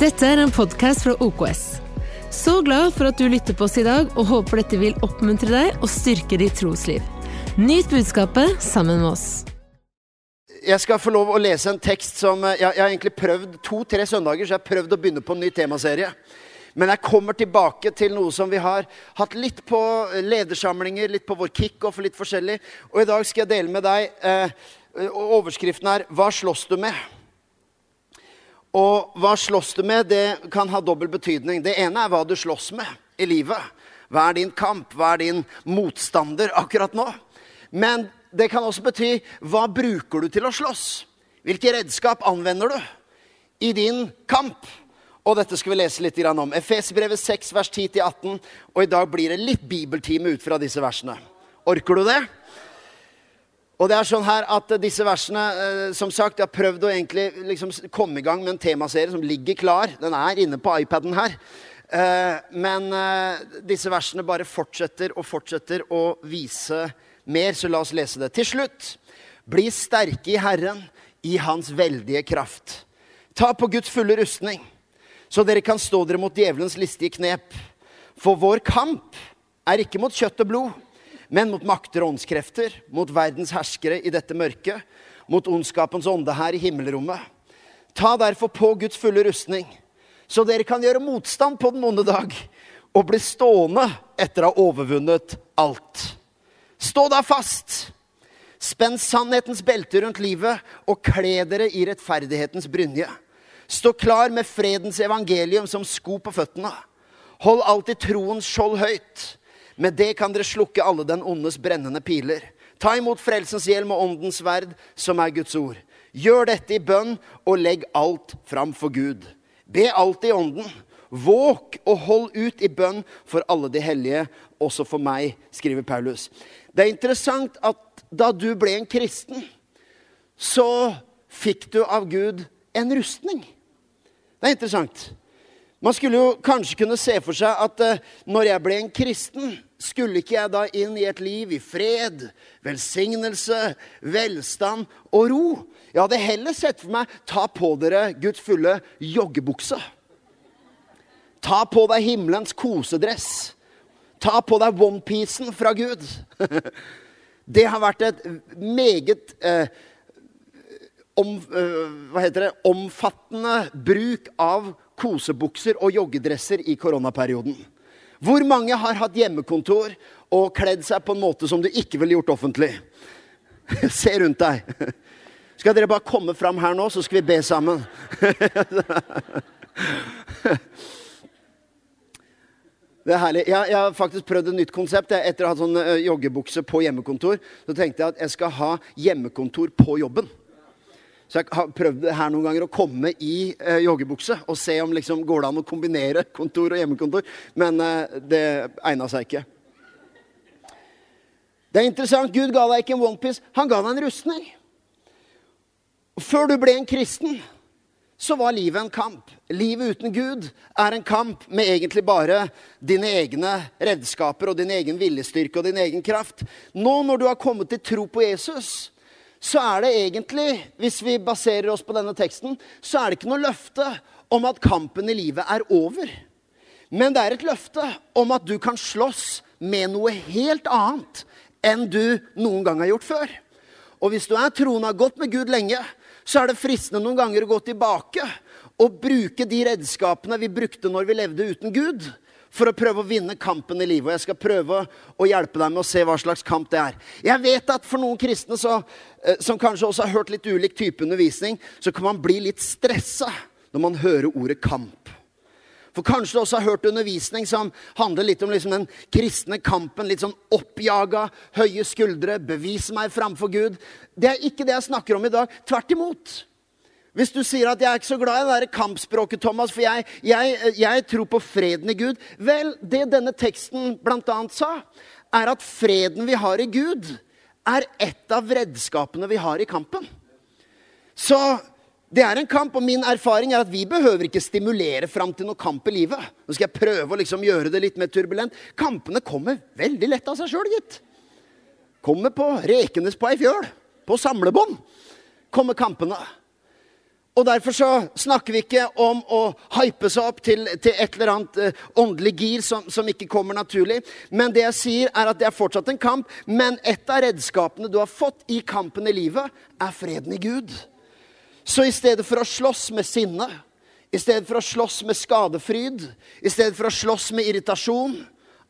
Dette er en podkast fra OKS. Så glad for at du lytter på oss i dag, og håper dette vil oppmuntre deg og styrke ditt trosliv. Nyt budskapet sammen med oss. Jeg skal få lov å lese en tekst som eh, Jeg, jeg har egentlig prøvd to-tre søndager så jeg har prøvd å begynne på en ny temaserie. Men jeg kommer tilbake til noe som vi har hatt litt på ledersamlinger, litt på vår kickoff og litt forskjellig. Og i dag skal jeg dele med deg eh, Overskriften er 'Hva slåss du med?' Og hva slåss du med, det kan ha dobbel betydning. Det ene er hva du slåss med i livet. Hva er din kamp? Hva er din motstander akkurat nå? Men det kan også bety hva bruker du til å slåss? Hvilke redskap anvender du i din kamp? Og dette skal vi lese litt om. Efesbrevet 6, vers 10-18. Og i dag blir det litt bibeltime ut fra disse versene. Orker du det? Og det er sånn her at disse versene eh, Som sagt, jeg har prøvd å egentlig liksom komme i gang med en temaserie som ligger klar. Den er inne på iPaden her. Eh, men eh, disse versene bare fortsetter og fortsetter å vise mer, så la oss lese det. Til slutt, bli sterke i Herren, i Hans veldige kraft. Ta på Guds fulle rustning, så dere kan stå dere mot djevelens listige knep. For vår kamp er ikke mot kjøtt og blod men mot makter og åndskrefter, mot verdens herskere i dette mørket, mot ondskapens ånde her i himmelrommet. Ta derfor på Guds fulle rustning, så dere kan gjøre motstand på den onde dag og bli stående etter å ha overvunnet alt. Stå da fast. Spenn sannhetens belte rundt livet og kle dere i rettferdighetens brynje. Stå klar med fredens evangelium som sko på føttene. Hold alltid troens skjold høyt. Med det kan dere slukke alle den ondes brennende piler. Ta imot frelsens hjelm og åndens sverd, som er Guds ord. Gjør dette i bønn, og legg alt fram for Gud. Be alltid i ånden. Våk og hold ut i bønn for alle de hellige, også for meg, skriver Paulus. Det er interessant at da du ble en kristen, så fikk du av Gud en rustning. Det er interessant. Man skulle jo kanskje kunne se for seg at uh, når jeg ble en kristen, skulle ikke jeg da inn i et liv i fred, velsignelse, velstand og ro? Jeg hadde heller sett for meg ta på dere Guds fulle joggebukse. Ta på deg himmelens kosedress. Ta på deg onepiecen fra Gud. Det har vært et meget eh, om, eh, det, omfattende bruk av kosebukser og joggedresser i koronaperioden. Hvor mange har hatt hjemmekontor og kledd seg på en måte som du ikke ville gjort offentlig? Se rundt deg. Skal dere bare komme fram her nå, så skal vi be sammen? Det er herlig. Jeg, jeg, har faktisk prøvd et nytt konsept. Etter å ha hatt sånn uh, joggebukse på hjemmekontor, så tenkte jeg at jeg skal ha hjemmekontor på jobben. Så jeg har prøvd her noen ganger å komme i eh, joggebukse og se om liksom går det an å kombinere kontor og hjemmekontor. Men eh, det egna seg ikke. Det er interessant. Gud ga deg ikke en onepiece, han ga deg en rustning. Før du ble en kristen, så var livet en kamp. Livet uten Gud er en kamp med egentlig bare dine egne redskaper og din egen viljestyrke og din egen kraft. Nå når du har kommet til tro på Jesus, så er det egentlig, hvis vi baserer oss på denne teksten, så er det ikke noe løfte om at kampen i livet er over. Men det er et løfte om at du kan slåss med noe helt annet enn du noen gang har gjort før. Og hvis du er troende og har gått med Gud lenge, så er det fristende noen ganger å gå tilbake og bruke de redskapene vi brukte når vi levde uten Gud for å prøve å vinne kampen i livet. Og jeg skal prøve å hjelpe deg med å se hva slags kamp det er. Jeg vet at for noen kristne så, eh, som kanskje også har hørt litt ulik type undervisning, så kan man bli litt stressa når man hører ordet kamp. For kanskje du også har hørt undervisning som handler litt om liksom den kristne kampen. Litt sånn oppjaga, høye skuldre, bevis meg framfor Gud. Det er ikke det jeg snakker om i dag. Tvert imot. Hvis du sier at 'jeg er ikke så glad i det der kampspråket', Thomas, for jeg, jeg, jeg tror på freden i Gud Vel, det denne teksten bl.a. sa, er at freden vi har i Gud, er et av redskapene vi har i kampen. Så det er en kamp, og min erfaring er at vi behøver ikke stimulere fram til noe kamp i livet. Nå skal jeg prøve å liksom gjøre det litt mer turbulent. Kampene kommer veldig lett av seg sjøl, gitt. Kommer på rekenes på ei fjøl. På samlebånd kommer kampene. Og Derfor så snakker vi ikke om å hype seg opp til, til et eller annet eh, åndelig gir som, som, ikke kommer naturlig. Men det jeg sier er at det er fortsatt en kamp. Men et av redskapene du har fått i kampen i livet, er freden i Gud. Så i stedet for å slåss med sinne, i stedet for å slåss med skadefryd, i stedet for å slåss med irritasjon,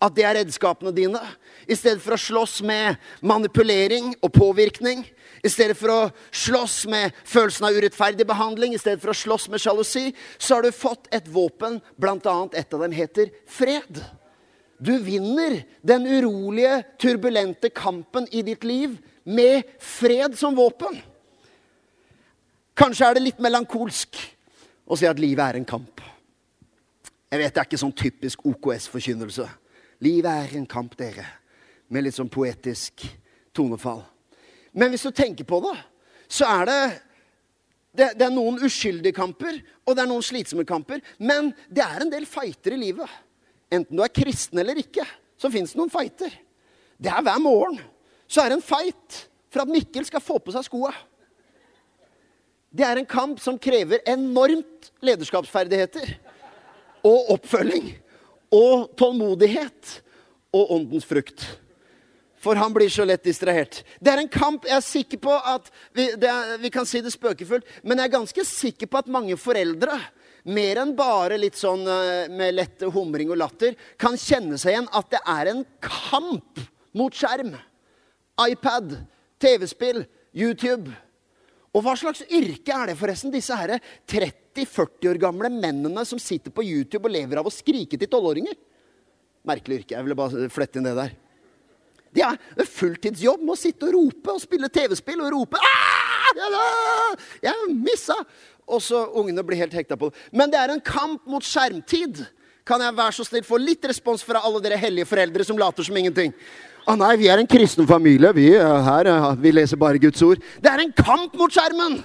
at det er redskapene dine. I stedet for å slåss med manipulering og påvirkning. I stedet for å slåss med følelsen av urettferdig behandling, i stedet for å slåss med sjalusi, så har du fått et våpen, bl.a. et av dem heter fred. Du vinner den urolige, turbulente kampen i ditt liv med fred som våpen. Kanskje er det litt melankolsk å si at livet er en kamp. Jeg vet det er ikke sånn typisk OKS-forkynnelse. Livet er en kamp, dere. Med litt sånn poetisk tonefall. Men hvis du tenker på det, så er det det, det, er noen uskyldige kamper, og det er noen slitsomme kamper. Men det er en del fighter i livet. Enten du er kristen eller ikke, så fins det noen fighter. Det er hver morgen. Så er det en fight for at Mikkel skal få på seg skoa. Det er en kamp som krever enormt lederskapsferdigheter og oppfølging og tålmodighet og åndens frukt. For han blir så lett distrahert. Det er en kamp. Jeg er sikker på at vi, er, vi, kan si det spøkefullt, men jeg er ganske sikker på at mange foreldre, mer enn bare litt sånn eh, med lett humring og latter, kan kjenne seg igjen at det er en kamp mot skjerm. iPad, TV-spill, YouTube. Og hva slags yrke er det forresten, disse her 30-40 år gamle mennene som sitter på YouTube og lever av å skrike til tolvåringer? Merkelig yrke. Jeg ville bare flette inn det der. Det er fulltidsjobb med å sitte og rope og spille TV-spill og rope ah, 'Jeg missa!' Og så ungene blir helt hekta på det. Men det er en kamp mot skjermtid. Kan jeg være så snill få litt respons fra alle dere hellige foreldre som later som ingenting? Å nei, vi er en kristen familie. Vi, her, vi leser bare Guds ord. Det er en kamp mot skjermen!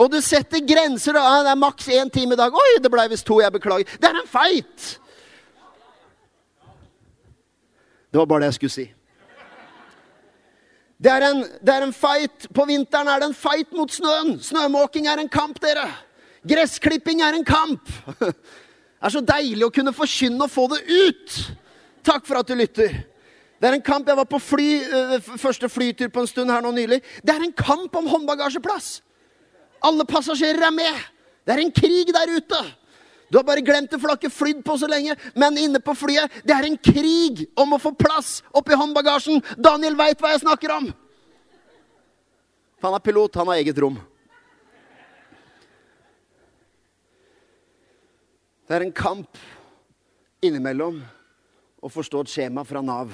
Og du setter grenser. Da. Det er maks én time i dag. Oi, det ble visst to. Jeg beklager. Det er en feit! Det var bare det jeg skulle si. Det er, en, det er en fight. På vinteren er det en fight mot snøen. Snømåking er en kamp, dere. Gressklipping er en kamp. Det er så deilig å kunne forkynne og få det ut. Takk for at du lytter. Det er en kamp. Jeg var på fly, uh, første flytur på en stund her nå nylig. Det er en kamp om håndbagasjeplass. Alle passasjerer er med. Det er en krig der ute. Du har bare glemt det, for du har ikke flydd på så lenge. Men inne på flyet, det er en krig om å få plass oppi håndbagasjen. Daniel veit hva jeg snakker om. Han er pilot, han har eget rom. Det er en kamp innimellom å forstå et skjema fra Nav.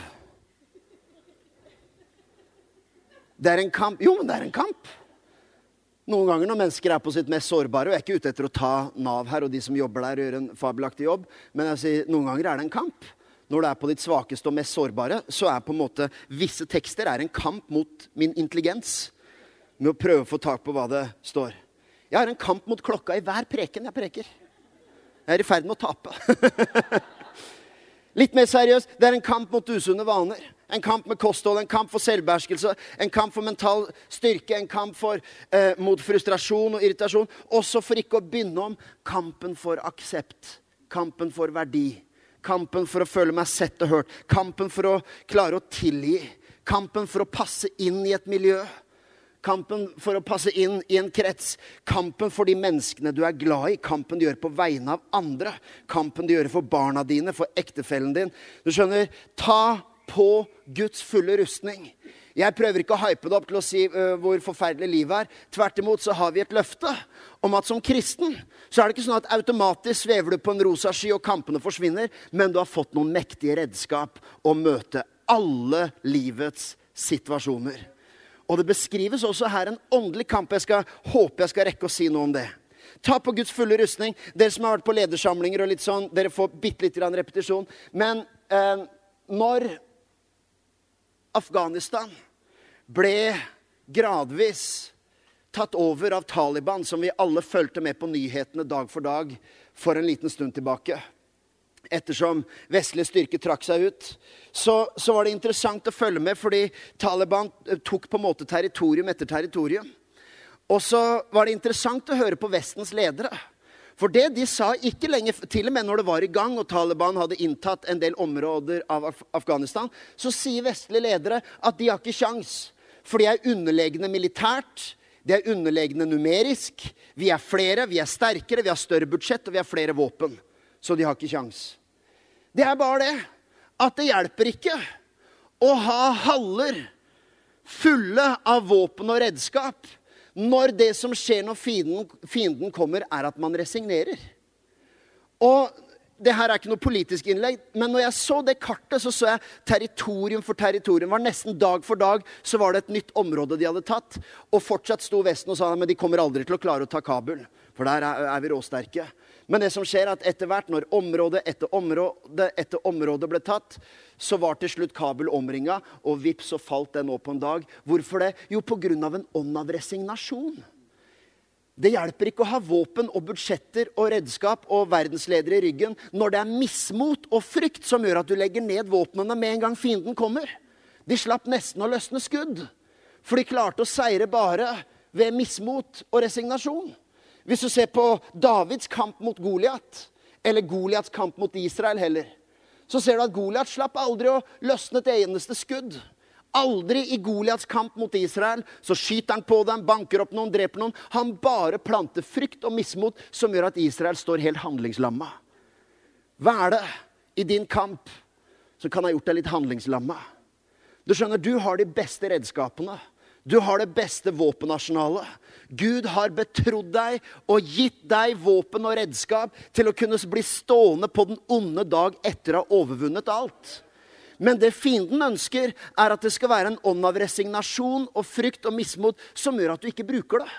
Det er en kamp. Jo, men det er en kamp. Noen ganger når mennesker er på sitt mest sårbare, og jeg er ikke ute etter å ta Nav her og de som jobber der, og gjør en fabelaktig jobb, men jeg sier, noen ganger er det en kamp. Når du er på ditt svakeste og mest sårbare, så er på en måte visse tekster er en kamp mot min intelligens. Med å prøve å få tak på hva det står. Jeg har en kamp mot klokka i hver preken jeg preker. Jeg er i ferd med å tape. Litt mer seriøst, det er en kamp mot usunne vaner. En kamp med kosthold, en kamp for selvbeherskelse, en kamp for mental styrke, en kamp for, eh, mot frustrasjon og irritasjon. Også for ikke å begynne om kampen for aksept, kampen for verdi. Kampen for å føle meg sett og hørt, kampen for å klare å tilgi. Kampen for å passe inn i et miljø. Kampen for å passe inn i en krets. Kampen for de menneskene du er glad i. Kampen du gjør på vegne av andre. Kampen du gjør for barna dine, for ektefellen din. Du skjønner, ta på Guds fulle rustning. Jeg prøver ikke å hype det opp til å si uh, hvor forferdelig livet er. Tvert imot så har vi et løfte om at som kristen så er det ikke sånn at automatisk svever du på en rosa sky og kampene forsvinner, men du har fått noen mektige redskap å møte alle livets situasjoner. Og det beskrives også her en åndelig kamp. Jeg skal, håper jeg skal rekke å si noe om det. Ta på Guds fulle rustning. Dere som har vært på ledersamlinger og litt sånn, dere får bitte litt repetisjon. Men eh, når Afghanistan ble gradvis tatt over av Taliban, som vi alle fulgte med på nyhetene dag for dag for en liten stund tilbake. Ettersom vestlige styrker trakk seg ut, så, så, var det interessant å følge med, fordi Taliban eh, tok på en måte territorium etter territorium. Og så var det interessant å høre på Vestens ledere. For det de sa ikke lenge, til og med når det var i gang og Taliban hadde inntatt en del områder av Af Afghanistan, så sier vestlige ledere at de har ikke sjans. For de er underlegne militært, de er underlegne numerisk. Vi er flere, vi er sterkere, vi har større budsjett, og vi har flere våpen. Så de har ikke sjans. Det er bare det at det hjelper ikke å ha haller fulle av våpen og redskap når det som skjer når fienden, fienden kommer, er at man resignerer. Og det her er ikke noe politisk innlegg, men når jeg så det kartet, så så jeg territorium for territorium. var Nesten dag for dag så var det et nytt område de hadde tatt. Og fortsatt sto Vesten og sa men de kommer aldri til å klare å ta Kabul. For der er, er vi råsterke. Men det som skjer er at etter hvert, når område etter område etter område ble tatt, så var til slutt Kabul omringa, og vips, så falt den opp på en dag. Hvorfor det? Jo, pga. en ånd av resignasjon. Det hjelper ikke å ha våpen og budsjetter og redskap og verdensledere i ryggen når det er mismot og frykt som gjør at du legger ned våpnene med en gang fienden kommer. De slapp nesten å løsne skudd, for de klarte å seire bare ved mismot og resignasjon. Hvis du ser på Davids kamp mot Goliat, eller Goliats kamp mot Israel heller, så ser du at Goliat slapp aldri å løsne et eneste skudd. Aldri i Goliats kamp mot Israel så skyter han på dem, banker opp noen, dreper noen. Han bare planter frykt og mismot som gjør at Israel står helt handlingslamma. Hva er det i din kamp som kan ha gjort deg litt handlingslamma? Du skjønner, du har de beste redskapene. Du har det beste våpenarsenalet. Gud har betrodd deg og gitt deg våpen og redskap til å kunne bli stående på den onde dag etter å ha overvunnet alt. Men det fienden ønsker, er at det skal være en ånd av resignasjon og frykt og mismot som gjør at du ikke bruker det.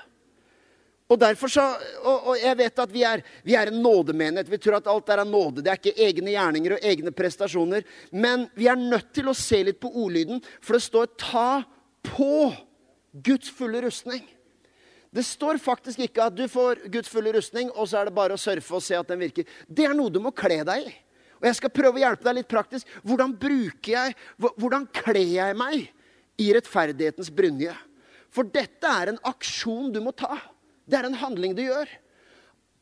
Og derfor så, og, og jeg vet at vi er, vi er en nådemenighet. Vi tror at alt er av nåde. Det er ikke egne gjerninger og egne prestasjoner. Men vi er nødt til å se litt på ordlyden, for det står 'ta på'. Guds fulle rustning. Det står faktisk ikke at du får Guds fulle rustning, og så er det bare å surfe og se at den virker. Det er noe du må kle deg i. Og jeg skal prøve å hjelpe deg litt praktisk. Hvordan bruker jeg, hvordan kler jeg meg i rettferdighetens brynje? For dette er en aksjon du må ta. Det er en handling du gjør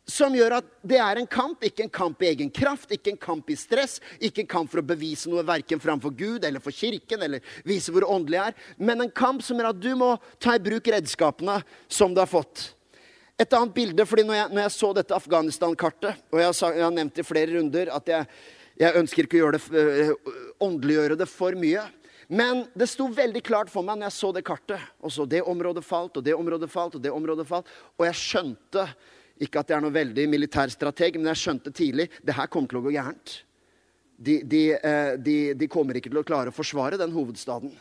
som gjør at det er en kamp. Ikke en kamp i egen kraft, ikke en kamp i stress, ikke en kamp for å bevise noe verken framfor Gud eller for kirken, eller vise hvor åndelig jeg er, men en kamp som gjør at du må ta i bruk redskapene som du har fått. Et annet bilde, fordi når jeg, når jeg så dette Afghanistan-kartet, og jeg har, jeg har, nevnt i flere runder at jeg, jeg ønsker ikke å gjøre det, øh, åndeliggjøre det for mye. Men det sto veldig klart for meg når jeg så det kartet. Og så det området falt, og det området falt, og det området falt. Og jeg skjønte ikke at jeg er noe veldig militærstrateg, men jeg skjønte tidlig det her kommer til å gå gærent. De, de, eh, de, de, kommer ikke til å klare å forsvare den hovedstaden.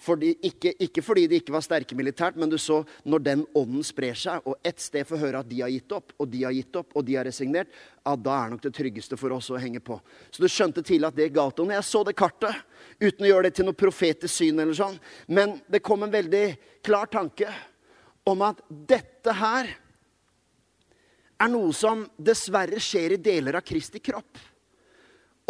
Fordi, ikke, ikke, fordi de ikke var sterke militært, men du så når den ånden sprer seg, og ett sted får høre at de har gitt opp, og de har gitt opp, og de har resignert, ja, da er nok det tryggeste for oss å henge på. Så du skjønte tidlig at det galt. Og jeg så det kartet, uten å gjøre det til noe profetisk syn, eller sånn, men det kom en veldig klar tanke om at dette her er noe som dessverre skjer i deler av Kristi kropp.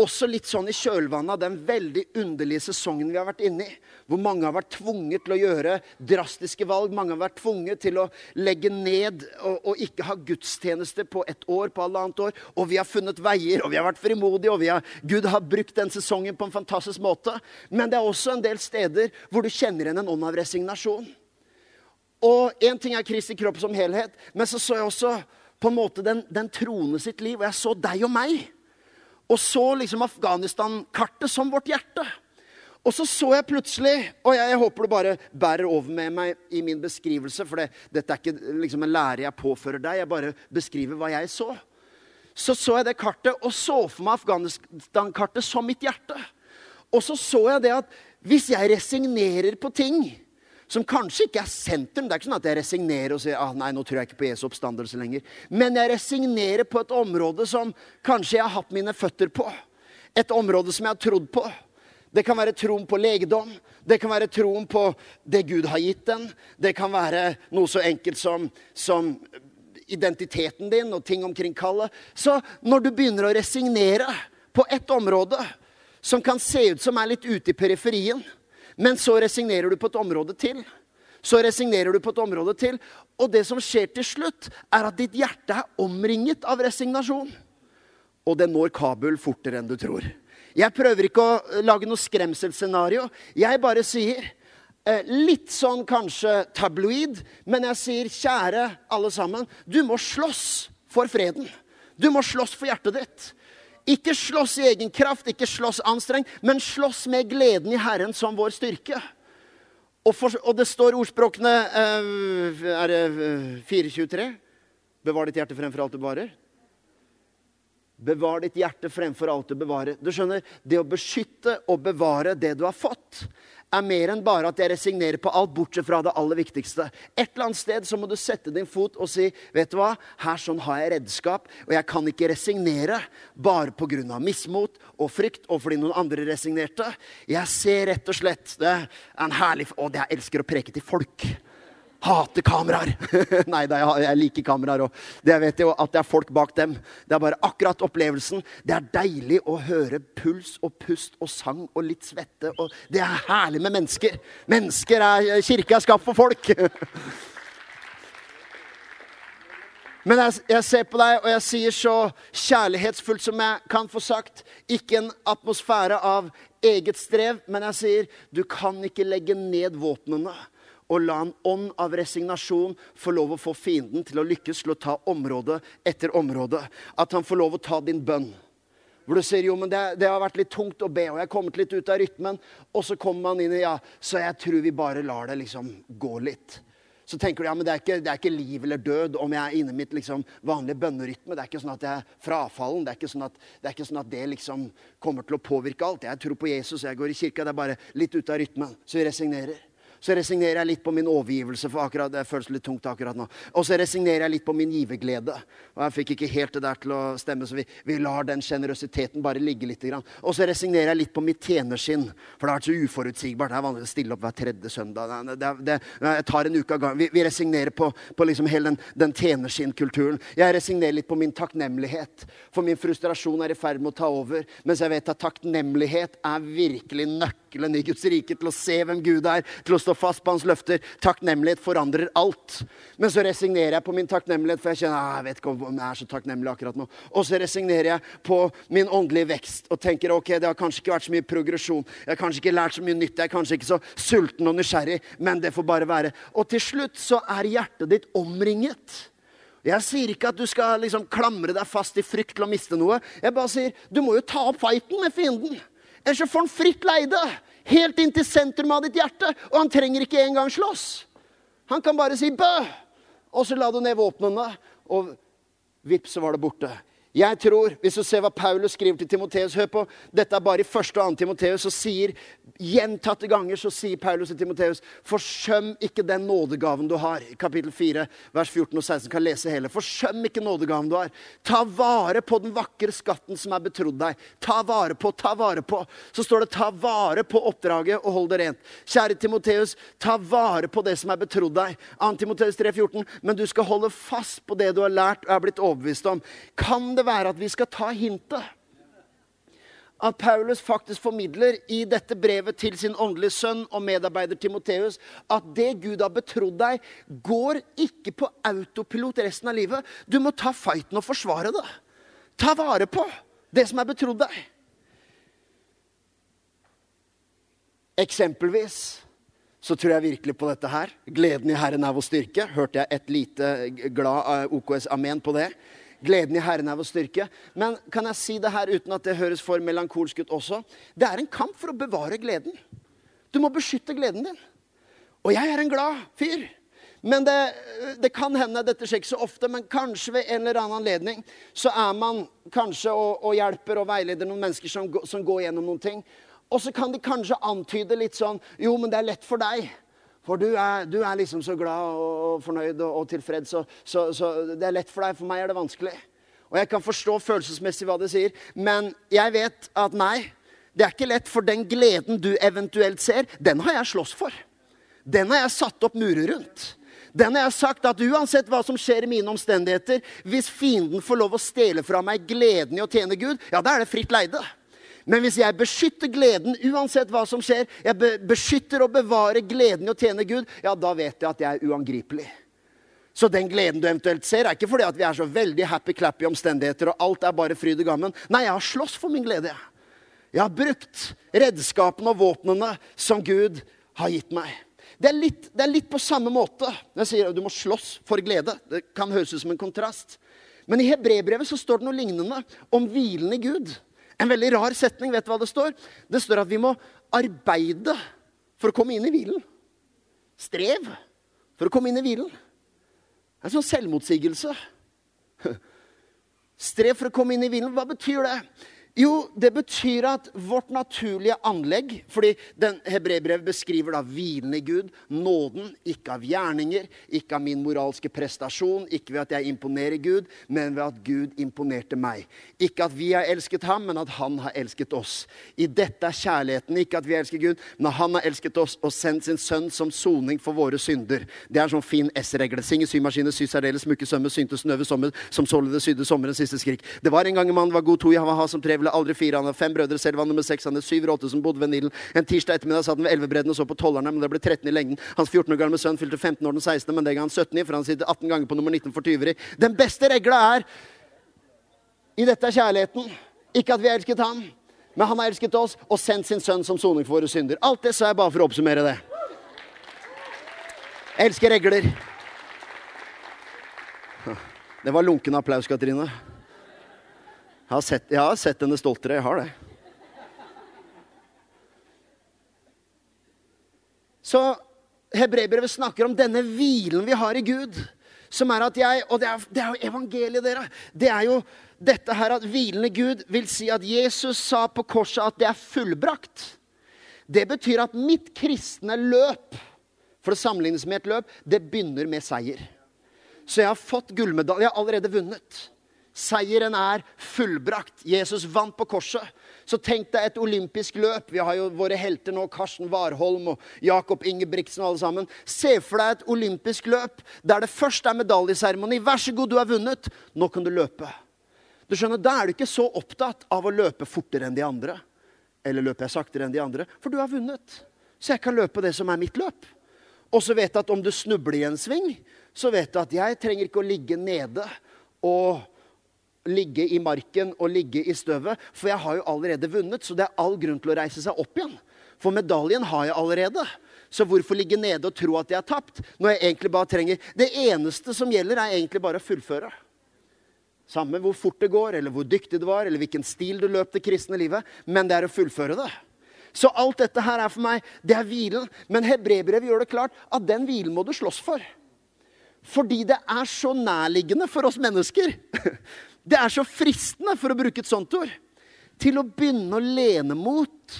Også litt sånn i kjølvannet av den veldig underlige sesongen vi har vært inne i. Hvor mange har vært tvunget til å gjøre drastiske valg. Mange har vært tvunget til å legge ned og, og ikke ha gudstjeneste på et år, på halvannet år. Og vi har funnet veier, og vi har vært frimodige, og har, Gud har brukt den sesongen på en fantastisk måte. Men det er også en del steder hvor du kjenner igjen en ånd av resignasjon. Og én ting er Kristi kropp som helhet, men så så jeg også på en måte den, den troende sitt liv. Og jeg så deg og meg. Og så liksom Afghanistan-kartet som vårt hjerte. Og så så jeg plutselig Og jeg, jeg, håper du bare bærer over med meg i min beskrivelse, for det, dette er ikke liksom en lære jeg påfører deg. Jeg bare beskriver hva jeg så. Så så jeg det kartet og så for meg Afghanistan-kartet som mitt hjerte. Og så så jeg det at hvis jeg resignerer på ting som kanskje ikke er sentrum. Det er ikke sånn at jeg resignerer og sier ah, nei, nå tror jeg ikke på Jesu oppstandelse lenger. Men jeg resignerer på et område som kanskje jeg har hatt mine føtter på. Et område som jeg har trodd på. Det kan være troen på legedom. Det kan være troen på det Gud har gitt den. Det kan være noe så enkelt som, som identiteten din og ting omkring kallet. Så når du begynner å resignere på ett område som kan se ut som er litt ute i periferien, men så resignerer du på et område til, Så resignerer du på et område til. Og det som skjer til slutt, er at ditt hjerte er omringet av resignasjon. Og det når Kabul fortere enn du tror. Jeg prøver ikke å eh, lage noe skremselsscenario. Jeg bare sier eh, Litt sånn kanskje tabloid, men jeg sier kjære alle sammen. Du må slåss for freden. Du må slåss for hjertet ditt. Ikke slåss i egen kraft, ikke slåss anstrengt, men slåss med gleden i Herren som vår styrke. Og, for, og det står ordspråkene eh, Er det 423? Eh, Bevar ditt hjerte fremfor alt du bevarer. Bevar ditt hjerte fremfor alt du bevarer. Du skjønner, Det å beskytte og bevare det du har fått, er mer enn bare at jeg resignerer på alt, bortsett fra det aller viktigste. Et eller annet sted så må du sette din fot og si vet du hva, her sånn har jeg redskap, og jeg kan ikke resignere bare pga. mismot og frykt og fordi noen andre resignerte. Jeg ser rett og slett det er en herlig Å, jeg elsker å preke til folk hater kameraer. Nei da, jeg liker kameraer òg. Det vet jeg at det er folk bak dem. Det er bare akkurat opplevelsen. Det er deilig å høre puls og pust og sang og litt svette. Og det er herlig med mennesker. Mennesker er Kirke er skapt for folk. Men jeg, jeg, ser på deg, og jeg sier så kjærlighetsfullt som jeg kan få sagt. Ikke en atmosfære av eget strev, men jeg sier du kan ikke legge ned våpnene og la en ånd av resignasjon få lov å få fienden til å lykkes til å ta område etter område. At han får lov å ta din bønn. Hvor du sier jo, men det, det, har vært litt tungt å be, og jeg har kommet litt ut av rytmen. Og så kommer man inn i ja, så jeg tror vi bare lar det liksom gå litt. Så tenker du ja, men det er ikke, det er ikke liv eller død om jeg er inne i mitt liksom, vanlige bønnerytme. Det er ikke sånn at jeg er frafallen. Det er ikke sånn at det, sånn at det liksom kommer til å påvirke alt. Jeg tror på Jesus, jeg går i kirka. Det er bare litt ute av rytmen. Så vi resignerer så resignerer jeg litt på min overgivelse, for akkurat, det føles litt tungt akkurat nå. Og så resignerer jeg litt på min giverglede. Og jeg fikk ikke helt det der til å stemme, så vi, vi lar den sjenerøsiteten bare ligge litt. Og så resignerer jeg litt på mitt tjenersinn, for det har vært så uforutsigbart. Det er vanlig å stille opp hver tredje søndag. Det, det, jeg tar en uke av gangen. Vi, vi, resignerer på, på liksom hele den, den tjenerskinnkulturen. Jeg resignerer litt på min takknemlighet, for min frustrasjon er i ferd med å ta over. Mens jeg vet at takknemlighet er virkelig nøkkelen i Guds rike til å se hvem Gud er, til å stå stå fast på hans løfter. Takknemlighet forandrer alt. Men så resignerer jeg på min takknemlighet, for jeg kjenner ah, jeg vet ikke om jeg er så takknemlig akkurat nå. Og så resignerer jeg på min åndelige vekst og tenker ok, det har kanskje ikke vært så mye progresjon. Jeg har kanskje ikke lært så mye nytt. Jeg er kanskje ikke så sulten og nysgjerrig, men det får bare være. Og til slutt så er hjertet ditt omringet. Jeg sier ikke at du skal liksom klamre deg fast i frykt til å miste noe. Jeg bare sier du må jo ta opp fighten med fienden. Ellers får han fritt leide. Helt inn til sentrum av ditt hjerte. Og han trenger ikke engang slåss. Han kan bare si 'bø', og så la du ned våpnene, og vips, så var det borte. Jeg tror, Hvis du ser hva Paulus skriver til Timoteus Hør på, dette er bare i første og 2. Timoteus. Så sier gjentatte ganger så sier Paulus til Timoteus forsøm ikke den nådegaven du har. Kapittel 4, vers 14 og 16 kan lese hele. Forsøm ikke nådegaven du har. Ta vare på den vakre skatten som er betrodd deg. Ta vare på, ta vare på. Så står det ta vare på oppdraget og hold det rent. Kjære Timoteus, ta vare på det som er betrodd deg. 2. Timoteus 3, 14. Men du skal holde fast på det du har lært og er blitt overbevist om. Kan det det være at vi skal ta hintet? At Paulus faktisk formidler i dette brevet til sin åndelige sønn og medarbeider Timoteus at det Gud har betrodd deg, går ikke på autopilot resten av livet. Du må ta fighten og forsvare det. Ta vare på det som er betrodd deg. Eksempelvis så tror jeg virkelig på dette her. Gleden i Herren er vår styrke. Hørte jeg et lite glad eh, OKS amen på det? Gleden i Herren er vår styrke. Men kan jeg si det her uten at det høres for melankolsk ut også? Det er en kamp for å bevare gleden. Du må beskytte gleden din. Og jeg er en glad fyr. Men det, det, kan hende, dette skjer ikke så ofte, men kanskje ved en eller annen anledning så er man kanskje og, og hjelper og veileder noen mennesker som, som går gjennom noen ting. Og så kan de kanskje antyde litt sånn Jo, men det er lett for deg. For du er, du er, liksom så glad og fornøyd og, og tilfreds, så, så, så, det er lett for deg. For meg er det vanskelig. Og jeg kan forstå følelsesmessig hva det sier, men jeg vet at nei, det er ikke lett, for den gleden du eventuelt ser, den har jeg slåss for. Den har jeg satt opp murer rundt. Den har jeg sagt at uansett hva som skjer i mine omstendigheter, hvis fienden får lov å stjele fra meg gleden i å tjene Gud, ja, da er det fritt leide. Men hvis jeg beskytter gleden uansett hva som skjer, jeg be beskytter og bevarer gleden i å tjene Gud, ja, da vet jeg at jeg er uangripelig. Så den gleden du eventuelt ser, er ikke fordi at vi er så veldig happy-clappy omstendigheter og alt er bare fryd og gammen. Nei, jeg har slåss for min glede. Jeg har brukt redskapene og våpnene som Gud har gitt meg. Det er, litt, det er litt på samme måte når jeg sier at du må slåss for glede. Det kan høres ut som en kontrast. Men i hebreerbrevet så står det noe lignende om hvilen i Gud. En veldig rar setning. Vet du hva det står? Det står at vi må arbeide for å komme inn i hvilen. Strev for å komme inn i hvilen. Det er en sånn selvmotsigelse. Strev for å komme inn i hvilen. Hva betyr det? Jo, det betyr at vårt naturlige anlegg fordi den Hebrebrevet beskriver da hvilen i Gud, nåden, ikke av gjerninger, ikke av min moralske prestasjon, ikke ved at jeg imponerer Gud, men ved at Gud imponerte meg. Ikke at vi har elsket ham, men at han har elsket oss. I dette er kjærligheten, ikke at vi elsker Gud, men at han har elsket oss og sendt sin sønn som soning for våre synder. Det er en sånn fin S-regle. Synge symaskiner, sy særdeles, smukke sømmer, synte snøve sommer, som således sydde sommerens siste skrik. Det var en gang en mann var god to, jeg var ha som tre ville aldri fire. Han hadde fem brødre selv, var nummer seks. Han hadde syv eller åtte som bodde ved Nilen. En tirsdag ettermiddag satt han ved elvebredden og så på tollerne, men det ble 13 i lengden. Hans 14 år gamle sønn fylte 15 år den 16., men det ga han 17 i, for han sitter 18 ganger på nummer 19 for tyveri. Den beste regla er i dette er kjærligheten. Ikke at vi har elsket ham, men han har elsket oss og sendt sin sønn som soning for våre synder. Alt det sa jeg bare for å oppsummere det. Jeg elsker regler. Det var lunken applaus, Katrine. Jeg har sett, jeg har sett henne stoltere. Jeg har det. Så Hebreerbrevet snakker om denne hvilen vi har i Gud. Som er at jeg, Og det er, det er jo evangeliet, dere. Det er jo dette her at hvilende Gud vil si at Jesus sa på korset at det er fullbrakt. Det betyr at mitt kristne løp, for det sammenlignes med et løp, det begynner med seier. Så jeg har fått gullmedalje. Jeg har allerede vunnet. Seieren er fullbrakt. Jesus vant på korset. Så tenk deg et olympisk løp. Vi har jo våre helter nå, Karsten Warholm og Jakob Ingebrigtsen og alle sammen. Se for deg et olympisk løp der det først er medaljeseremoni. Vær så god, du har vunnet. Nå kan du løpe. Du skjønner, Da er du ikke så opptatt av å løpe fortere enn de andre. Eller løper jeg saktere enn de andre? For du har vunnet. Så jeg kan løpe det som er mitt løp. Og så vet du at om du snubler i en sving, så vet du at jeg trenger ikke å ligge nede og ligge i marken og ligge i støvet, for jeg har jo allerede vunnet, så det er all grunn til å reise seg opp igjen. For medaljen har jeg allerede. Så hvorfor ligge nede og tro at jeg har tapt, når jeg egentlig bare trenger Det eneste som gjelder, er egentlig bare å fullføre. Samme hvor fort det går, eller hvor dyktig det var, eller hvilken stil du løp det kristne livet, men det er å fullføre det. Så alt dette her er for meg, det er hvilen. Men hebreerbrevet gjør det klart at den hvilen må du slåss for. Fordi det er så nærliggende for oss mennesker Det er så fristende, for å bruke et sånt ord, til å begynne å lene mot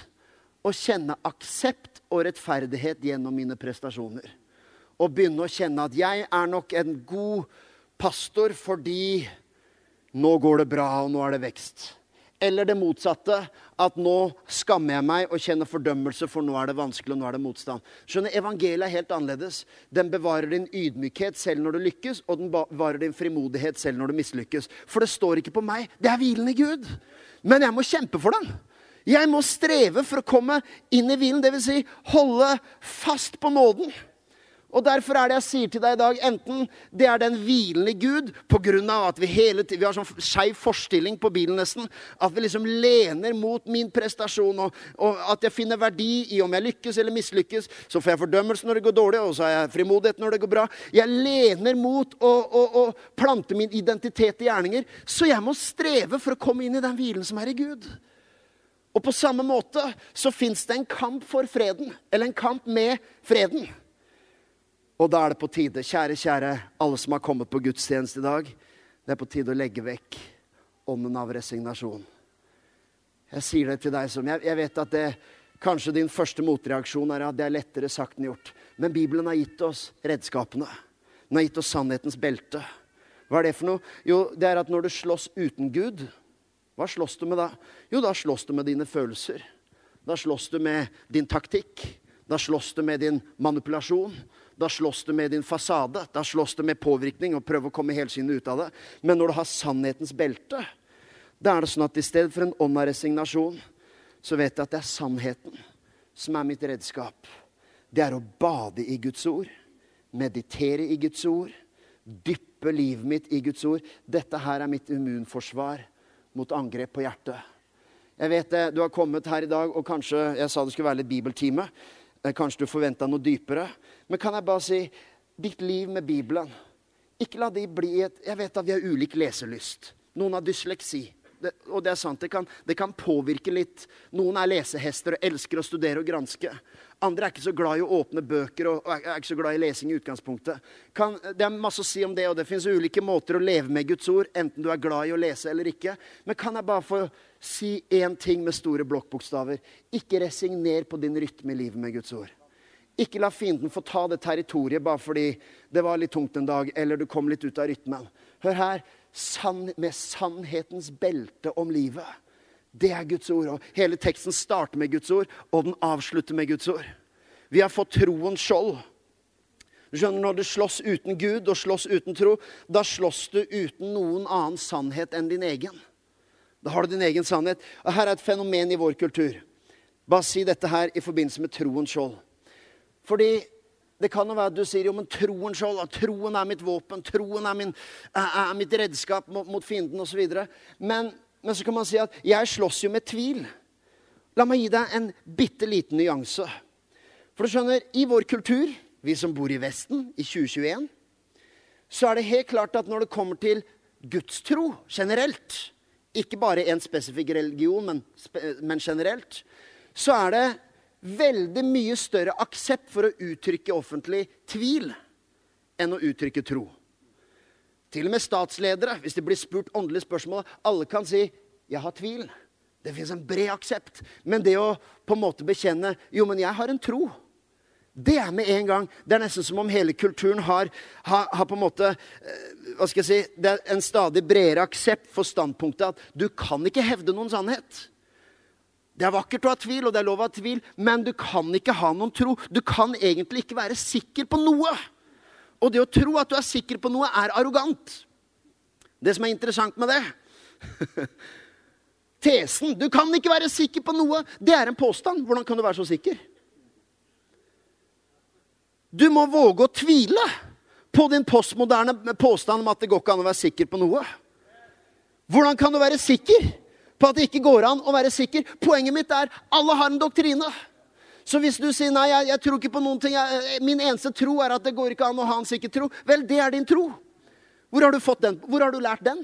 og kjenne aksept og rettferdighet gjennom mine prestasjoner. Og begynne å kjenne at jeg er nok en god pastor fordi nå går det bra, og nå er det vekst. Eller det motsatte. At nå skammer jeg meg og kjenner fordømmelse, for nå er det vanskelig, og nå er det motstand. Skjønner, Evangeliet er helt annerledes. Den bevarer din ydmykhet selv når du lykkes, og den bevarer din frimodighet selv når du mislykkes. For det står ikke på meg. Det er hvilen i Gud. Men jeg må kjempe for den. Jeg må streve for å komme inn i hvilen, dvs. Si holde fast på nåden. Og Derfor er det jeg sier til deg i dag, enten det er den hvilende Gud pga. at vi hele tiden, vi har sånn skeiv forstilling på bilen nesten, at vi liksom lener mot min prestasjon, og, og, at jeg finner verdi i om jeg lykkes eller mislykkes. Så får jeg fordømmelse når det går dårlig, og så har jeg frimodighet når det går bra. Jeg lener mot å, å, å plante min identitet i gjerninger. Så jeg må streve for å komme inn i den hvilen som er i Gud. Og på samme måte så fins det en kamp for freden, eller en kamp med freden. Og da er det på tide, kjære, kjære, alle som har kommet på gudstjeneste i dag, det er på tide å legge vekk ånden av resignasjon. Jeg sier det til deg som Jeg, jeg vet at det, kanskje din første motreaksjon er at det er lettere sagt enn gjort. Men Bibelen har gitt oss redskapene. Den har gitt oss sannhetens belte. Hva er det for noe? Jo, det er at når du slåss uten Gud, hva slåss du med da? Jo, da slåss du med dine følelser. Da slåss du med din taktikk. Da slåss du med din manipulasjon. Da slåss du med din fasade. Da slåss du med påvirkning og prøver å komme helskinnet ut av det. Men når du har sannhetens belte, da er det sånn at i stedet for en ånd av resignasjon, så vet jeg at det er sannheten som er mitt redskap. Det er å bade i Guds ord, meditere i Guds ord, dyppe livet mitt i Guds ord. Dette her er mitt immunforsvar mot angrep på hjertet. Jeg vet det, Du har kommet her i dag, og kanskje jeg sa det skulle være litt bibeltime. Eh, kanskje du forventa noe dypere. Men kan jeg bare si ditt liv med Bibelen Ikke la de bli et Jeg vet at vi har ulik leselyst. Noen har dysleksi. Det, og det er sant, det kan, det kan, påvirke litt. Noen er lesehester og elsker å studere og granske. Andre er ikke så glad i å åpne bøker og, og er ikke så glad i lesing i utgangspunktet. Kan, det er masse å si om det, og det fins ulike måter å leve med Guds ord, enten du er glad i å lese eller ikke. Men kan jeg bare få si én ting med store blokkbokstaver? Ikke resigner på din rytme i livet med Guds ord. Ikke la fienden få ta det territoriet bare fordi det var litt tungt en dag, eller du kom litt ut av rytmen. Hør her sann, med sannhetens belte om livet. Det er Guds ord. og Hele teksten starter med Guds ord, og den avslutter med Guds ord. Vi har fått troens skjold. Skjønner, Når du slåss uten Gud og slåss uten tro, da slåss du uten noen annen sannhet enn din egen. Da har du din egen sannhet. Og Her er et fenomen i vår kultur. Bare si dette her i forbindelse med troens skjold. Fordi det kan jo være at du sier jo, men troen skjold, troen er mitt våpen, troen er, min, er, mitt redskap mot, mot fienden osv. Men, men så kan man si at jeg slåss jo med tvil. La meg gi deg en bitte liten nyanse. For du skjønner, i vår kultur, vi som bor i Vesten i 2021, så er det helt klart at når det kommer til gudstro generelt, ikke bare en spesifikk religion, men, men generelt, så er det veldig mye større aksept for å uttrykke offentlig tvil enn å uttrykke tro. Til og med statsledere, hvis de blir spurt åndelige spørsmål, alle kan si 'jeg har tvil'. Det fins en bred aksept. Men det å på en måte bekjenne 'jo, men jeg har en tro', det er med en gang. Det er nesten som om hele kulturen har, har, har på en måte eh, hva skal jeg si, Det er en stadig bredere aksept for standpunktet at du kan ikke hevde noen sannhet. Det er vakkert å ha tvil, og det er lov å ha tvil, men du kan ikke ha noen tro. Du kan egentlig ikke være sikker på noe. Og det å tro at du er sikker på noe, er arrogant. Det som er interessant med det Tesen 'du kan ikke være sikker på noe', det er en påstand. Hvordan kan du være så sikker? Du må våge å tvile på din postmoderne påstand om at det går ikke an å være sikker på noe. Hvordan kan du være sikker? På at det ikke går an å være sikker. Poenget mitt er alle har en doktrine. Så hvis du sier nei, jeg, jeg tror ikke på noen ting, jeg, eh, min eneste tro er at det går ikke an å ha en sikker tro, vel, det er din tro. Hvor har du fått den? Hvor har du lært den?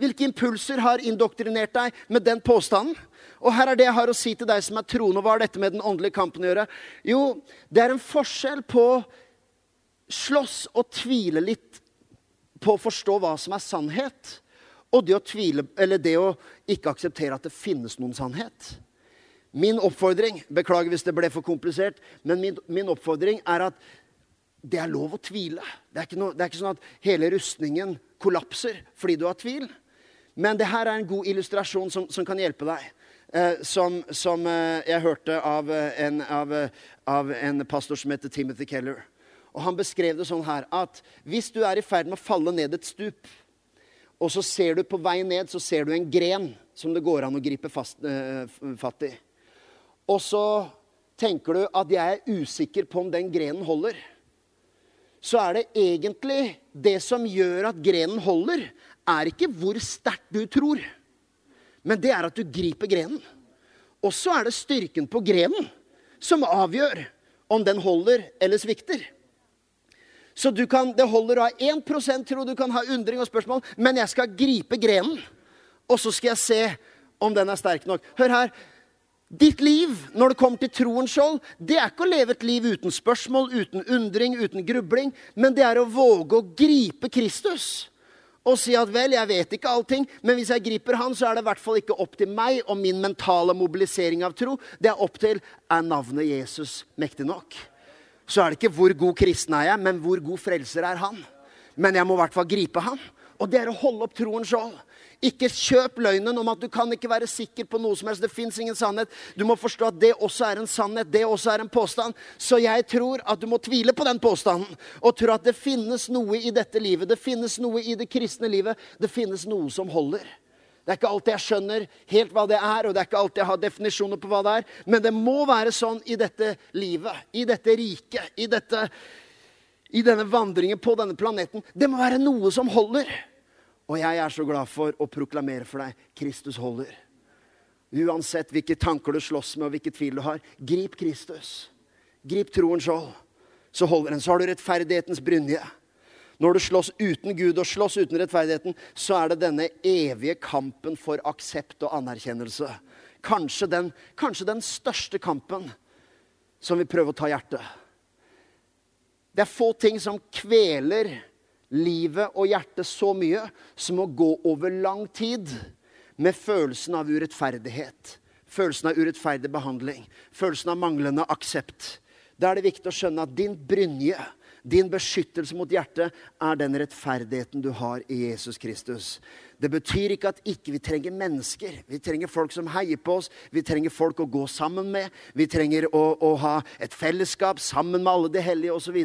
Hvilke impulser har indoktrinert deg med den påstanden? Og her er det jeg har å si til deg som er troende. Hva har dette med den åndelige kampen å gjøre? Jo, det er en forskjell på slåss og tvile litt på å forstå hva som er sannhet, og det å tvile, eller det å ikke akseptere at det finnes noen sannhet. Min oppfordring Beklager hvis det ble for komplisert, men min, min oppfordring er at det er lov å tvile. Det er, noe, det er, ikke sånn at hele rustningen kollapser fordi du har tvil. Men det her er en god illustrasjon som, som kan hjelpe deg. Eh, som, som eh, jeg hørte av en, av, av en pastor som heter Timothy Keller. Og Han beskrev det sånn her at hvis du er i ferd med å falle ned et stup og så ser du på vei ned så ser du en gren som det går an å gripe fast, eh, fatt i. Og så tenker du at jeg er usikker på om den grenen holder. Så er det egentlig det som gjør at grenen holder, er ikke hvor sterkt du tror, men det er at du griper grenen. Og så er det styrken på grenen som avgjør om den holder eller svikter. Så kan, det holder å ha 1% tro, du kan ha undring og spørsmål, men jeg skal gripe grenen. Og så skal jeg se om den er sterk nok. Hør her. Ditt liv når det kommer til troens skjold, det er ikke å leve et liv uten spørsmål, uten undring, uten grubling, men det er å våge å gripe Kristus. Og si at vel, jeg vet ikke allting, men hvis jeg griper han, så er det i hvert fall ikke opp til meg og min mentale mobilisering av tro. Det er opp til er navnet Jesus mektig nok så er det ikke hvor god kristen er jeg, men hvor god frelser er han. Men jeg må i hvert fall gripe han. Og det er å holde opp troen sjøl. Ikke kjøp løgnen om at du kan ikke være sikker på noe som helst. Det fins ingen sannhet. Du må forstå at det også er en sannhet. Det også er en påstand. Så jeg tror at du må tvile på den påstanden. Og tro at det finnes noe i dette livet. Det finnes noe i det kristne livet. Det finnes noe som holder. Det er ikke alltid jeg skjønner helt hva det er, og det er ikke alltid jeg har definisjoner på hva det er. Men det må være sånn i dette livet, i dette riket, i, dette, i denne vandringen på denne planeten. Det må være noe som holder. Og jeg er så glad for å proklamere for deg Kristus holder. Uansett hvilke tanker du slåss med, og hvilke tvil du har, grip Kristus. Grip troens skjold, så holder den. Så har du rettferdighetens brynje. Når du slåss uten Gud og slåss uten rettferdigheten, så er det denne evige kampen for aksept og anerkjennelse. Kanskje den, kanskje den største kampen som vi prøver å ta hjertet. Det er få ting som kveler livet og hjertet så mye som å gå over lang tid med følelsen av urettferdighet. Følelsen av urettferdig behandling. Følelsen av manglende aksept. Da er det viktig å skjønne at din brynje din beskyttelse mot hjertet er den rettferdigheten du har i Jesus Kristus. Det betyr ikke at ikke vi trenger mennesker. Vi trenger folk som heier på oss. Vi trenger folk å gå sammen med. Vi trenger å, å ha et fellesskap sammen med alle de hellige osv.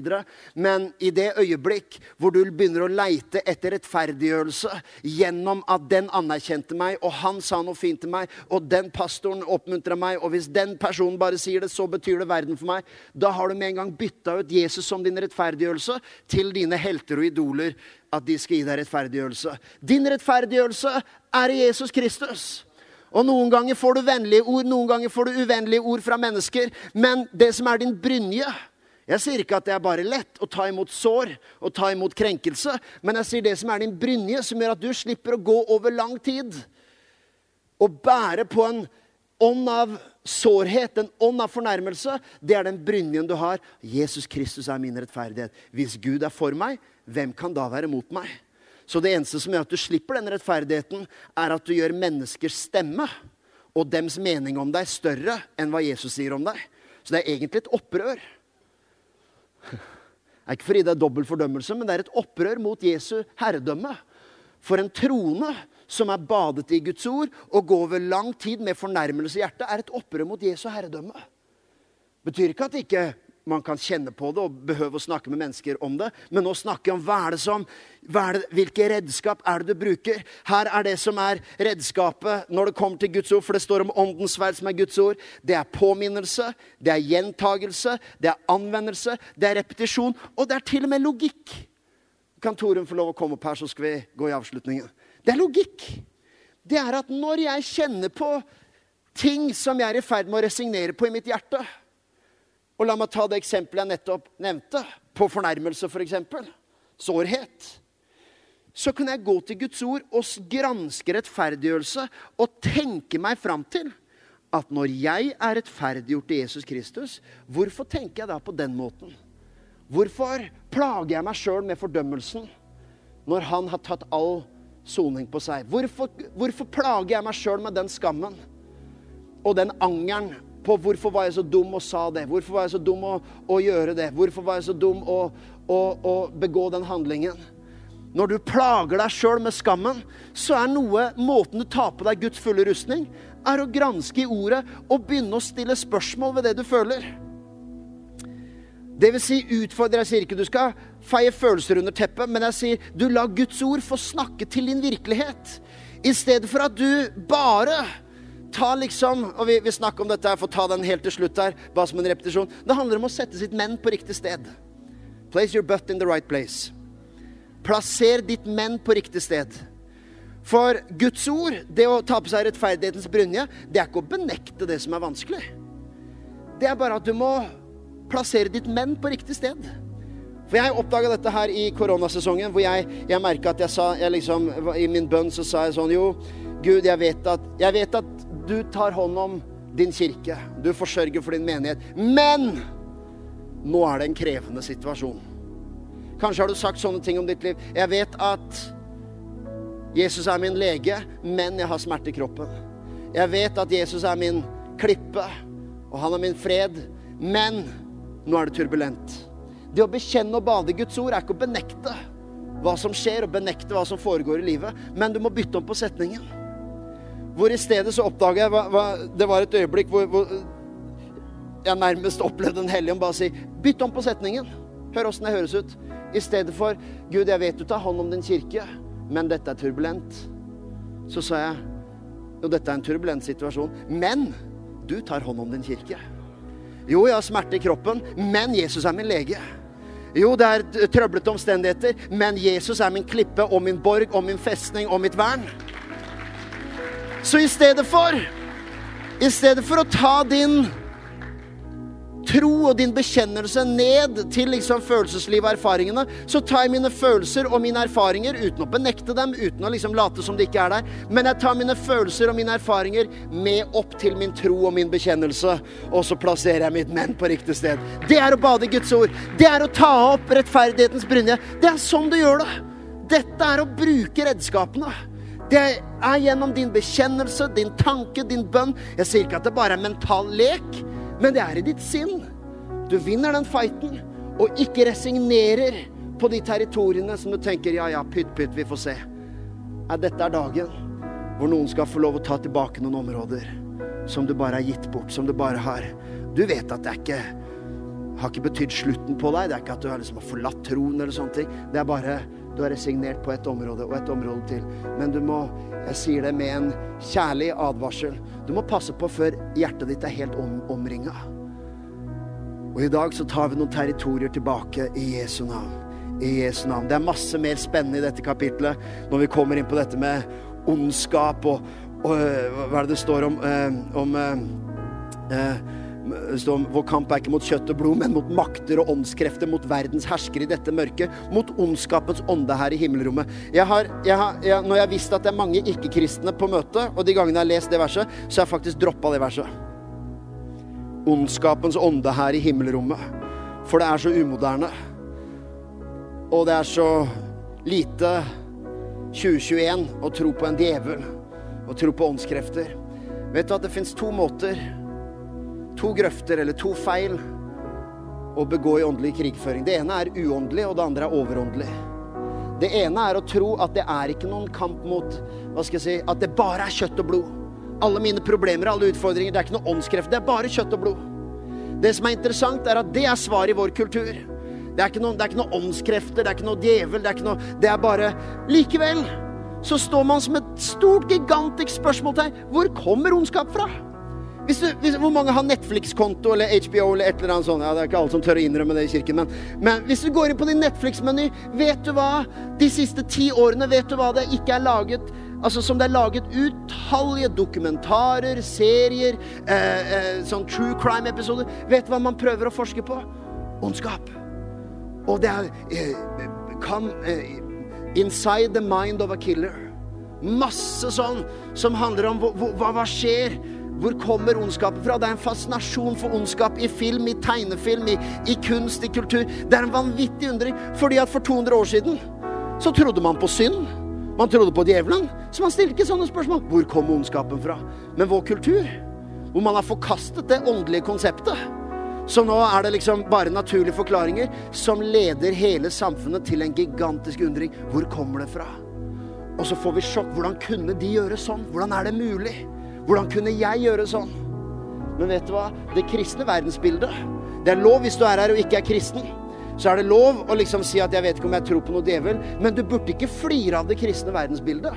Men i det øyeblikk hvor du begynner å leite etter rettferdiggjørelse gjennom at den anerkjente meg, og han sa noe fint til meg, og den pastoren oppmuntra meg, og hvis den personen bare sier det, så betyr det verden for meg, da har du med en gang bytta ut Jesus som din rettferdiggjørelse til dine helter og idoler at de skal gi deg rettferdiggjørelse. Din rettferdiggjørelse er i Jesus Kristus. Og Noen ganger får du vennlige ord, noen ganger får du uvennlige ord fra mennesker. Men det som er din brynje Jeg sier ikke at det er bare lett å ta imot sår og ta imot krenkelse, men jeg sier det som er din brynje, som gjør at du slipper å gå over lang tid og bære på en ånd av sårhet, en ånd av fornærmelse. Det er den brynjen du har. Jesus Kristus er min rettferdighet. Hvis Gud er for meg, hvem kan da være mot meg? Så det eneste som gjør at du slipper den rettferdigheten, er at du gjør menneskers stemme og dems mening om deg større enn hva Jesus sier om deg. Så det er egentlig et opprør. Det er ikke fordi det er dobbel fordømmelse, men det er et opprør mot Jesu herredømme. For en trone som er badet i Guds ord, og går over lang tid med fornærmelse i hjertet, er et opprør mot Jesu herredømme. Betyr ikke at ikke man kan kjenne på det og behøve å snakke med mennesker om det. Men nå snakker jeg om hva er det som, er det, hvilke redskap er det du bruker. Her er det som er redskapet når det kommer til Guds ord, for det står om åndens sverd, som er Guds ord. Det er påminnelse, det er gjentagelse, det er anvendelse, det er repetisjon, og det er til og med logikk. Kan Torunn få lov å komme opp her, så skal vi gå i avslutningen. Det er logikk. Det er at når jeg kjenner på ting som jeg er i ferd med å resignere på i mitt hjerte, og la meg ta det eksempelet jeg nettopp nevnte, på fornærmelse f.eks. Sårhet. Så kunne jeg gå til Guds ord og granske rettferdiggjørelse og tenke meg fram til at når jeg er rettferdiggjort i Jesus Kristus, hvorfor tenker jeg da på den måten? Hvorfor plager jeg meg sjøl med fordømmelsen når han har tatt all soning på seg? Hvorfor, hvorfor plager jeg meg sjøl med den skammen og den angeren på hvorfor var jeg så dum og sa det. Hvorfor var jeg så dum å, å gjøre det? Hvorfor var jeg så dum å, å, å begå den handlingen? Når du plager deg sjøl med skammen, så er noe måten du tar på deg Guds fulle rustning, er å granske i ordet og begynne å stille spørsmål ved det du føler. Det vil si utfordre. Jeg sier ikke du skal feie følelser under teppet, men jeg sier du la Guds ord få snakke til din virkelighet. I stedet for at du bare ta liksom Og vi, vi snakker om dette her, for å ta den helt til slutt her, bare som en repetisjon. Det handler om å sette sitt menn på riktig sted. Place your butt in the right place. Plasser ditt menn på riktig sted. For Guds ord, det å ta på seg rettferdighetens brynje, det er ikke å benekte det som er vanskelig. Det er bare at du må plassere ditt menn på riktig sted. For jeg oppdaga dette her i koronasesongen, hvor jeg, jeg merka at jeg sa jeg liksom, I min bønn så sa jeg sånn Jo, Gud, jeg vet at, jeg vet at du tar hånd om din kirke. Du forsørger for din menighet. Men nå er det en krevende situasjon. Kanskje har du sagt sånne ting om ditt liv. Jeg vet at Jesus er min lege, men jeg har smerte i kroppen. Jeg vet at Jesus er min klippe, og han er min fred, men nå er det turbulent. Det å bekjenne og bade i Guds ord er ikke å benekte hva som skjer, og benekte hva som foregår i livet, men du må bytte om på setningen. Hvor i stedet så oppdaga jeg hva, hva, Det var et øyeblikk hvor, hvor jeg nærmest opplevde Den hellige ånd bare si Bytt om på setningen. Hør åssen det høres ut. I stedet for Gud, jeg vet du tar hånd om din kirke, men dette er turbulent. Så sa jeg jo, dette er en turbulent situasjon, men du tar hånd om din kirke. Jo, jeg har smerte i kroppen, men Jesus er min lege. Jo, det er trøblete omstendigheter, men Jesus er min klippe og min borg og min festning og mitt vern. Så i stedet for I stedet for å ta din tro og din bekjennelse ned til liksom følelseslivet og erfaringene, så tar jeg mine følelser og mine erfaringer uten å benekte dem, uten å liksom late som de ikke er der. Men jeg tar mine følelser og mine erfaringer med opp til min tro og min bekjennelse. Og så plasserer jeg mitt menn på riktig sted. Det er å bade i Guds ord. Det er å ta opp rettferdighetens brynje. Det er sånn du gjør det. Dette er å bruke redskapene. Det er gjennom din bekjennelse, din tanke, din bønn. Jeg sier ikke at det bare er mental lek. Men det er i ditt sinn. Du vinner den fighten, og ikke resignerer på de territoriene som du tenker ja, ja, pytt, pytt, vi får se. Ja, dette er dagen hvor noen skal få lov å ta tilbake noen områder som du bare har gitt bort, som du bare har Du vet at det er ikke har ikke betydd slutten på deg. Det er ikke at du har liksom forlatt troen eller sånne ting. Det er bare du har resignert på et område og et område til. Men du må, jeg sier det med en kjærlig advarsel, du må passe på før hjertet ditt er helt om, omringa. Og i dag så tar vi noen territorier tilbake i Jesu navn. I Jesu navn. Det er masse mer spennende i dette kapitlet når vi kommer inn på dette med ondskap og, og hva er det det står om, om, om eh vår kamp er ikke mot kjøtt og blod, men mot makter og åndskrefter, mot verdens herskere i dette mørket, mot ondskapens ånde her i himmelrommet. Jeg har, jeg har, jeg, når jeg har visst at det er mange ikke-kristne på møtet, og de gangene jeg har lest det verset, så har jeg faktisk droppa det verset. Ondskapens ånde her i himmelrommet. For det er så umoderne. Og det er så lite 2021 å tro på en djevel. Å tro på åndskrefter. Vet du at det fins to måter to grøfter eller to feil å begå i åndelig krigføring. Det ene er uåndelig, og det andre er overåndelig. Det ene er å tro at det er ikke noen kamp mot hva skal jeg si, At det bare er kjøtt og blod. Alle mine problemer, alle utfordringer. Det er ikke noe åndskreft. Det er bare kjøtt og blod. Det som er interessant, er at det er svaret i vår kultur. Det er ikke noen, det noe åndskrefter, det er ikke noe djevel, det er ikke noe Det er bare Likevel så står man som et stort, gigantisk spørsmålstegn. Hvor kommer ondskap fra? Hvis du, hvis, hvor mange har Netflix-konto eller HBO eller et eller annet sånt? Ja, det er ikke alle som tør å innrømme det i kirken, men, men hvis du går inn på din Netflix-meny, vet du hva? De siste ti årene, vet du hva det ikke er laget Altså som det er laget utallige dokumentarer, serier, eh, eh, sånn true crime-episoder. Vet du hva man prøver å forske på? Ondskap. Og det er eh, come, eh, Inside the mind of a killer. Masse sånn som handler om hva, hva skjer hvor kommer ondskapen fra? Det er en fascinasjon for ondskap i film, i tegnefilm, i, i, kunst, i kultur. Det er en vanvittig undring. Fordi at for 200 år siden så trodde man på synd. Man trodde på djevelen. Så man stilte ikke sånne spørsmål. Hvor kom ondskapen fra? Men vår kultur, hvor man har forkastet det åndelige konseptet så nå er det liksom bare naturlige forklaringer som leder hele samfunnet til en gigantisk undring. Hvor kommer det fra? Og så får vi sjokk. Hvordan kunne de gjøre sånn? Hvordan er det mulig? Hvordan kunne jeg gjøre sånn? Men vet du hva? Det kristne verdensbildet Det er lov hvis du er her og ikke er kristen. Så er det lov å liksom si at 'jeg vet ikke om jeg tror på noe djevel', men du burde ikke flire av det kristne verdensbildet.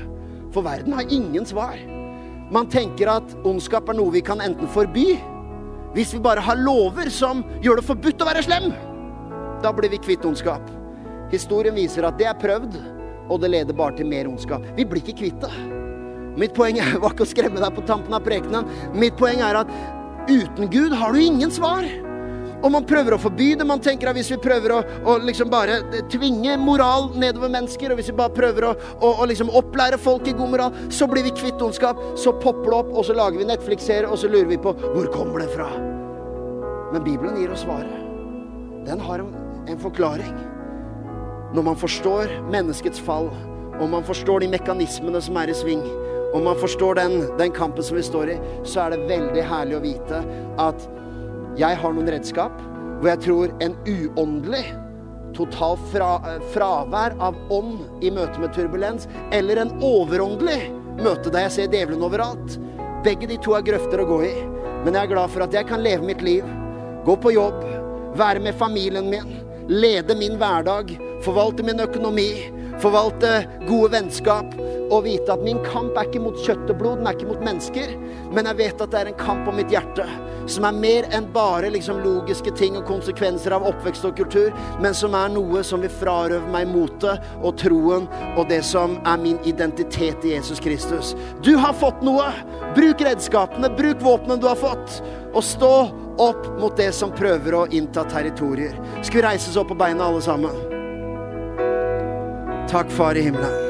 For verden har ingen svar. Man tenker at ondskap er noe vi kan enten forby Hvis vi bare har lover som gjør det forbudt å være slem, da blir vi kvitt ondskap. Historien viser at det er prøvd, og det leder bare til mer ondskap. Vi blir ikke kvitt det. Mitt poeng er, var ikke å skremme deg på tampen av prekenen. Mitt poeng er at uten Gud har du ingen svar. Og man prøver å forby det. Man tenker at hvis vi prøver å, å liksom bare tvinge moral nedover mennesker, og hvis vi bare prøver å, å, å liksom opplære folk i god moral, så blir vi kvitt ondskap. Så popper det opp, og så lager vi Netflix-serier, og så lurer vi på hvor kommer det fra. Men Bibelen gir oss svaret. Den har en, en forklaring. Når man forstår menneskets fall, og man forstår de mekanismene som er i sving, om man forstår den, den, kampen som vi står i, så er det veldig herlig å vite at jeg har noen redskap hvor jeg tror en uåndelig total fra, fravær av ånd i møte med turbulens, eller en overåndelig møte der jeg ser djevelen overalt. Begge de to er grøfter å gå i. Men jeg er glad for at jeg kan leve mitt liv, gå på jobb, være med familien min, lede min hverdag, forvalte min økonomi, forvalte gode vennskap, å vite at min kamp er ikke mot kjøtt og blod, den er ikke mot mennesker, men jeg vet at det er en kamp om mitt hjerte som er mer enn bare liksom logiske ting og konsekvenser av oppvekst og kultur, men som er noe som vil frarøve meg motet og troen og det som er min identitet i Jesus Kristus. Du har fått noe! Bruk redskapene, bruk våpnene du har fått, og stå opp mot det som prøver å innta territorier. Skal vi reises opp på beina, alle sammen? Takk, Far i himmelen.